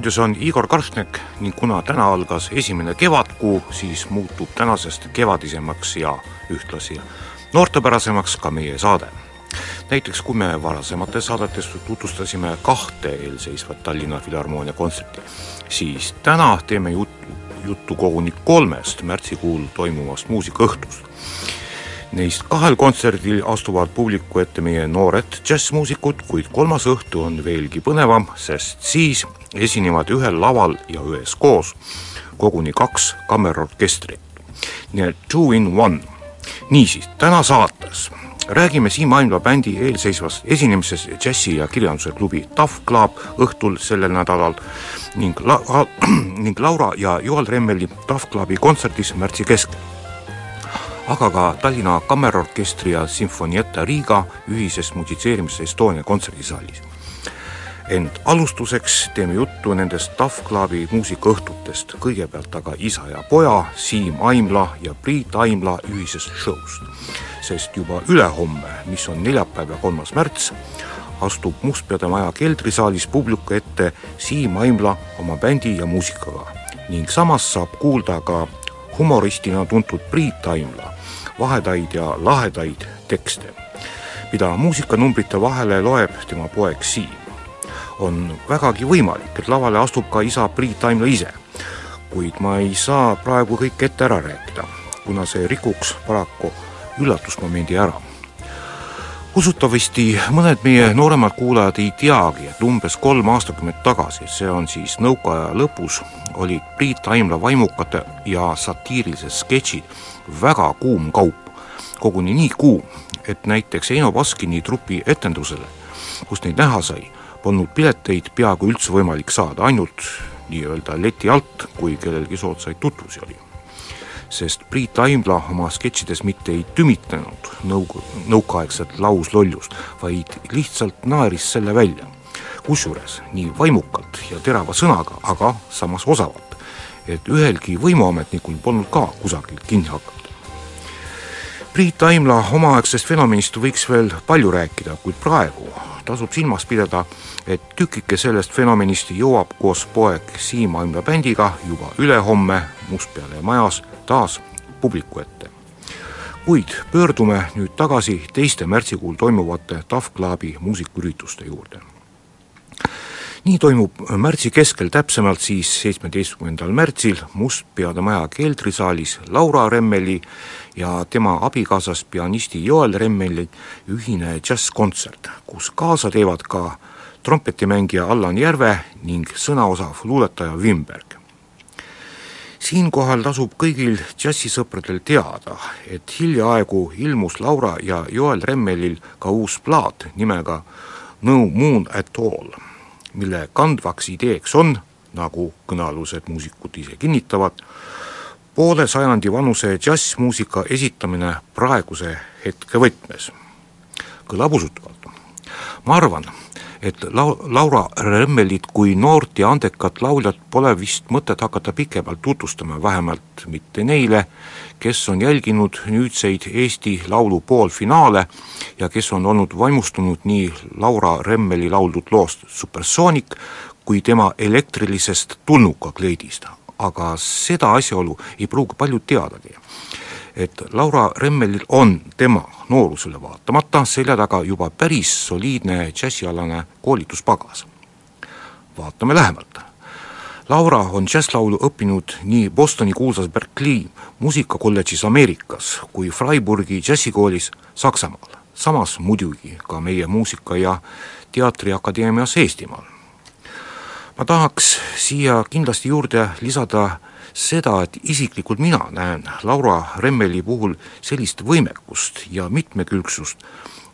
stuudios on Igor Karstnek ning kuna täna algas esimene kevadkuu, siis muutub tänasest kevadisemaks ja ühtlasi noortepärasemaks ka meie saade. näiteks kui me varasemates saadetes tutvustasime kahte eelseisvat Tallinna Filharmoonia kontserti, siis täna teeme juttu, juttu koguni kolmest märtsikuul toimuvast muusikaõhtust Neist kahel kontserdil astuvad publiku ette meie noored džässmuusikud, kuid kolmas õhtu on veelgi põnevam, sest siis esinevad ühel laval ja üheskoos koguni kaks kammerorkestrit. nii et two in one. niisiis, täna saates räägime Siim Aimla bändi eelseisvast esinemisest džässi- ja kirjanduse klubi Tough Club õhtul sellel nädalal ning la-, ning Laura ja Joel Remmeli Tough Clubi kontserdis märtsi keskel aga ka Tallinna Kammerorkestri ja Sinfonietta Riga ühises musitseerimise Estonia kontserdisaalis. ent alustuseks teeme juttu nendest Tough Clubi muusikaõhtutest, kõigepealt aga isa ja poja, Siim Aimla ja Priit Aimla ühisest show'st. sest juba ülehomme, mis on neljapäev ja kolmas märts, astub Mustpeade maja keldrisaalis publiku ette Siim Aimla oma bändi ja muusikaga ning samas saab kuulda ka humoristina tuntud Priit Aimla vahedaid ja lahedaid tekste, mida muusikanumbrite vahele loeb tema poeg Siim. on vägagi võimalik, et lavale astub ka isa Priit Aimla ise, kuid ma ei saa praegu kõike ette ära rääkida, kuna see rikuks paraku üllatusmomendi ära usutavasti mõned meie nooremad kuulajad ei teagi, et umbes kolm aastakümmet tagasi, see on siis nõukaaja lõpus, olid Priit Aimla vaimukate ja satiirilised sketšid väga kuum kaup. koguni nii kuum, et näiteks Eino Baskini trupi etendusele, kus neid näha sai, polnud pileteid peaaegu üldse võimalik saada, ainult nii-öelda leti alt, kui kellelgi soodsaid tutvusi oli sest Priit Aimla oma sketšides mitte ei tümitlenud nõu-, nõukaaegset lauslollust, vaid lihtsalt naeris selle välja. kusjuures nii vaimukalt ja terava sõnaga, aga samas osavalt, et ühelgi võimuametnikul polnud ka kusagilt kinni hakata. Priit Aimla omaaegsest fenomenist võiks veel palju rääkida, kuid praegu tasub silmas pidada, et tükike sellest fenomenist jõuab koos poeg Siim Aimla bändiga juba ülehomme Mustpeale majas taas publiku ette. kuid pöördume nüüd tagasi teiste märtsikuul toimuvate Tough Clubi muusikaürituste juurde. nii toimub märtsi keskel, täpsemalt siis seitsmeteistkümnendal märtsil Mustpeade Maja keldrisaalis Laura Remmeli ja tema abikaasast pianisti Joel Remmeli ühine džässkontsert, kus kaasa teevad ka trompetimängija Allan Järve ning sõnaosav luuletaja Wimberg. Siinkohal tasub kõigil džässisõpradel teada, et hiljaaegu ilmus Laura ja Joel Remmelil ka uus plaat nimega No Moon at All mille kandvaks ideeks on, nagu kõnealused muusikud ise kinnitavad, poole sajandi vanuse džässmuusika esitamine praeguse hetke võtmes. kõlab usutavalt. ma arvan, et lau-, Laura Remmelit kui noort ja andekat lauljat pole vist mõtet hakata pikemalt tutvustama, vähemalt mitte neile, kes on jälginud nüüdseid Eesti Laulu poolfinaale ja kes on olnud vaimustunud nii Laura Remmeli lauldud loost Supersoonik kui tema elektrilisest tulnuka kleidist. aga seda asjaolu ei pruugi paljud teadagi. Et Laura Remmelil on tema noorusele vaatamata selja taga juba päris soliidne džässialane koolituspagas. vaatame lähemalt Laura on džässlaulu õppinud nii Bostoni kuulsas Berkeley muusikakolledžis Ameerikas kui Freiburgi džässikoolis Saksamaal, samas muidugi ka meie Muusika- ja Teatriakadeemias Eestimaal. Ma tahaks siia kindlasti juurde lisada seda, et isiklikult mina näen Laura Remmeli puhul sellist võimekust ja mitmekülgsust,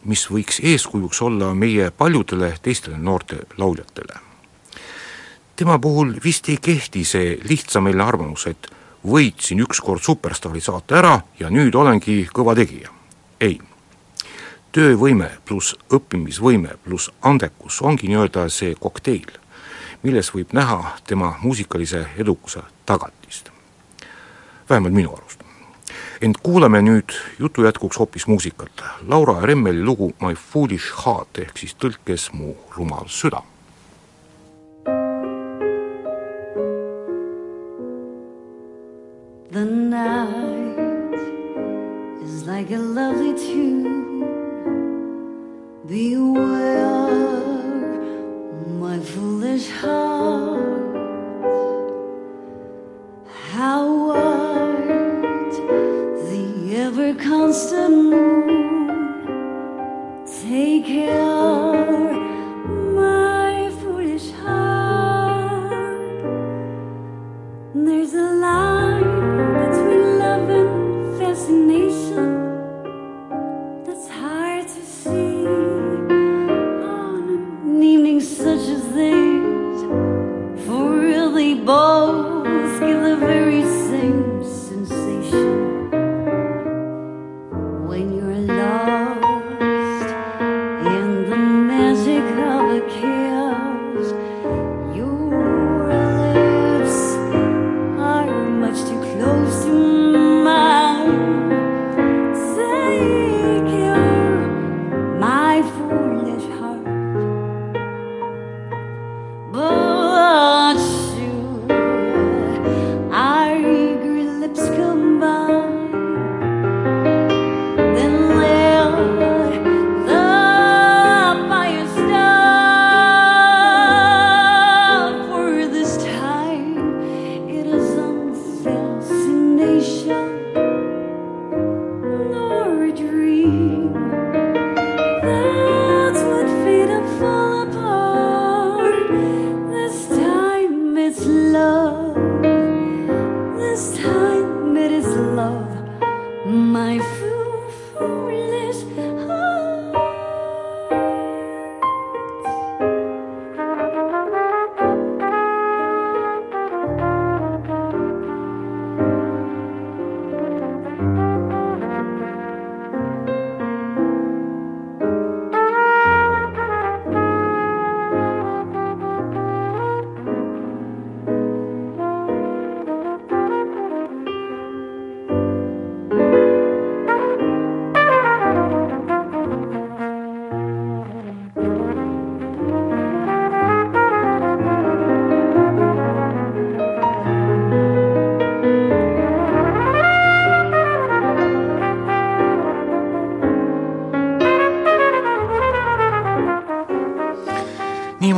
mis võiks eeskujuks olla meie paljudele teistele noorte lauljatele tema puhul vist ei kehti see lihtsameelne arvamus, et võitsin ükskord superstaari saate ära ja nüüd olengi kõva tegija. ei. töövõime pluss õppimisvõime pluss andekus ongi nii-öelda see kokteil, milles võib näha tema muusikalise edukuse tagatist. vähemalt minu arust. ent kuulame nüüd jutu jätkuks hoopis muusikat. Laura Remmeli lugu My foolish heart ehk siis tõlkes Mu rumal süda The night is like a lovely tune. Beware,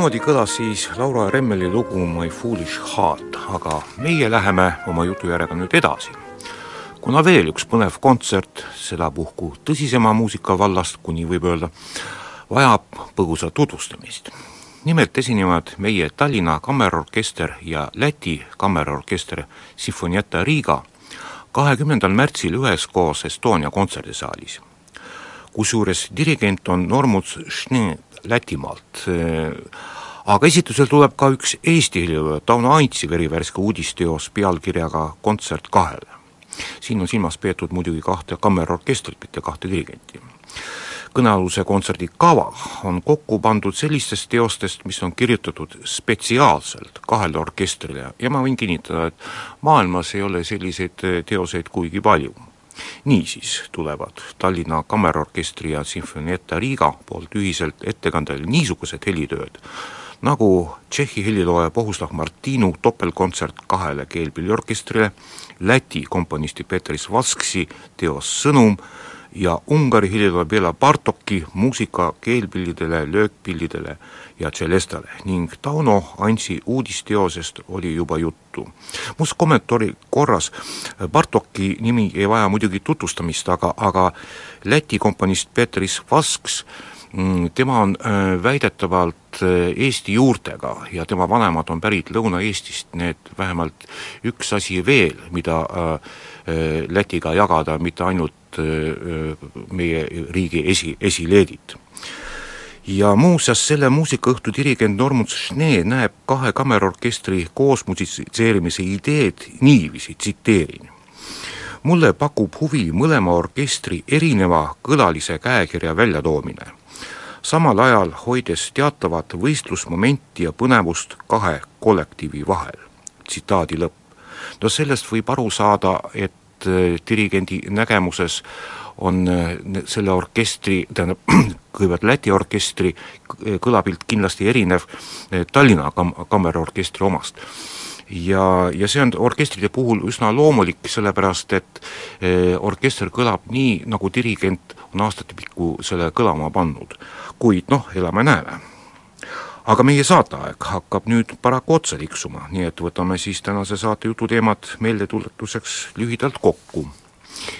niimoodi kõlas siis Laura Remmeli lugu My Foolish Heart, aga meie läheme oma jutujärjega nüüd edasi. kuna veel üks põnev kontsert, sedapuhku tõsisema muusika vallast, kui nii võib öelda, vajab põgusat tutvustamist. nimelt esinevad meie Tallinna Kammerorkester ja Läti Kammerorkester Sinfonietta Riga kahekümnendal märtsil üheskoos Estonia kontserdisaalis. kusjuures dirigent on Normuts Schnee Lätimaalt. aga esitusel tuleb ka üks Eesti helilooja Tauno Antsi verivärske uudisteos pealkirjaga Kontsert kahele. siin on silmas peetud muidugi kahte kammerorkestrit, mitte kahte dirigenti kõnealuse kontserdi kava on kokku pandud sellistest teostest, mis on kirjutatud spetsiaalselt kahele orkestrile ja ma võin kinnitada, et maailmas ei ole selliseid teoseid kuigi palju niisiis tulevad Tallinna Kammerorkestri ja Sinfonietta Riga poolt ühiselt ettekandele niisugused helitööd, nagu Tšehhi helilooja Bohuslav Martinu topeltkontsert kahele keelpilliorkestrile, Läti komponisti Petris Vasksi teos Sõnum ja Ungari helilooja Bela Bartoki muusika keelpillidele, löökpillidele ja tšelestale ning Tauno Antsi uudisteosest oli juba juttu. must kommentaari korras, Bartoki nimi ei vaja muidugi tutvustamist, aga, aga Läti komponist Petris Vasks mm, tema on äh, väidetavalt äh, Eesti juurtega ja tema vanemad on pärit Lõuna-Eestist, et vähemalt üks asi veel, mida äh, Lätiga jagada, mitte ainult meie riigi esi, esileedid. Ja muuseas, selle muusikaõhtu dirigent Normus Schnee näeb kahe kammerorkestri koos musitseerimise ideed niiviisi, tsiteerin. mulle pakub huvi mõlema orkestri erineva kõlalise käekirja väljatoomine, samal ajal hoides teatavat võistlusmomenti ja põnevust kahe kollektiivi vahel. tsitaadi lõpp. no sellest võib aru saada, et äh, dirigendi nägemuses on äh, selle orkestri, tähendab, kõigepealt Läti orkestri kõlapilt kindlasti erinev äh, Tallinna kam-, kammerorkestri omast ja, ja see on orkestrite puhul üsna loomulik, sellepärast et eh, orkester kõlab nii, nagu dirigent on aastatepikku selle kõlama pannud. kuid noh, elame-näeme. aga meie saateaeg hakkab nüüd paraku otsa tiksuma, nii et võtame siis tänase saate jututeemad meeldetuletuseks lühidalt kokku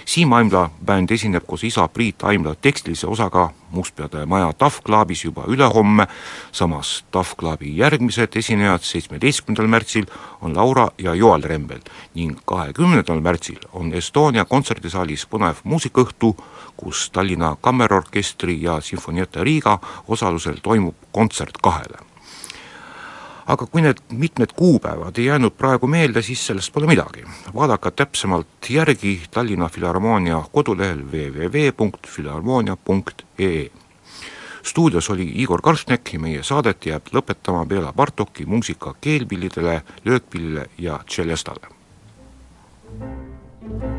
Siim Aimla bänd esineb koos isa Priit Aimla tekstilise osaga Mustpeade maja Tough Clubis juba ülehomme, samas Tough Clubi järgmised esinejad seitsmeteistkümnendal märtsil on Laura ja Joel Rembel ning kahekümnendal märtsil on Estonia kontserdisaalis põnev muusikaõhtu, kus Tallinna Kammerorkestri ja Sinfonietta Riga osalusel toimub kontsert kahele aga kui need mitmed kuupäevad ei jäänud praegu meelde, siis sellest pole midagi. vaadake täpsemalt järgi Tallinna Filharmoonia kodulehel www.filharmoonia.ee. stuudios oli Igor Karšnek ja meie saadet jääb lõpetama Bela Bartoki muusika keelpillidele, löökpillile ja tšelestale. thank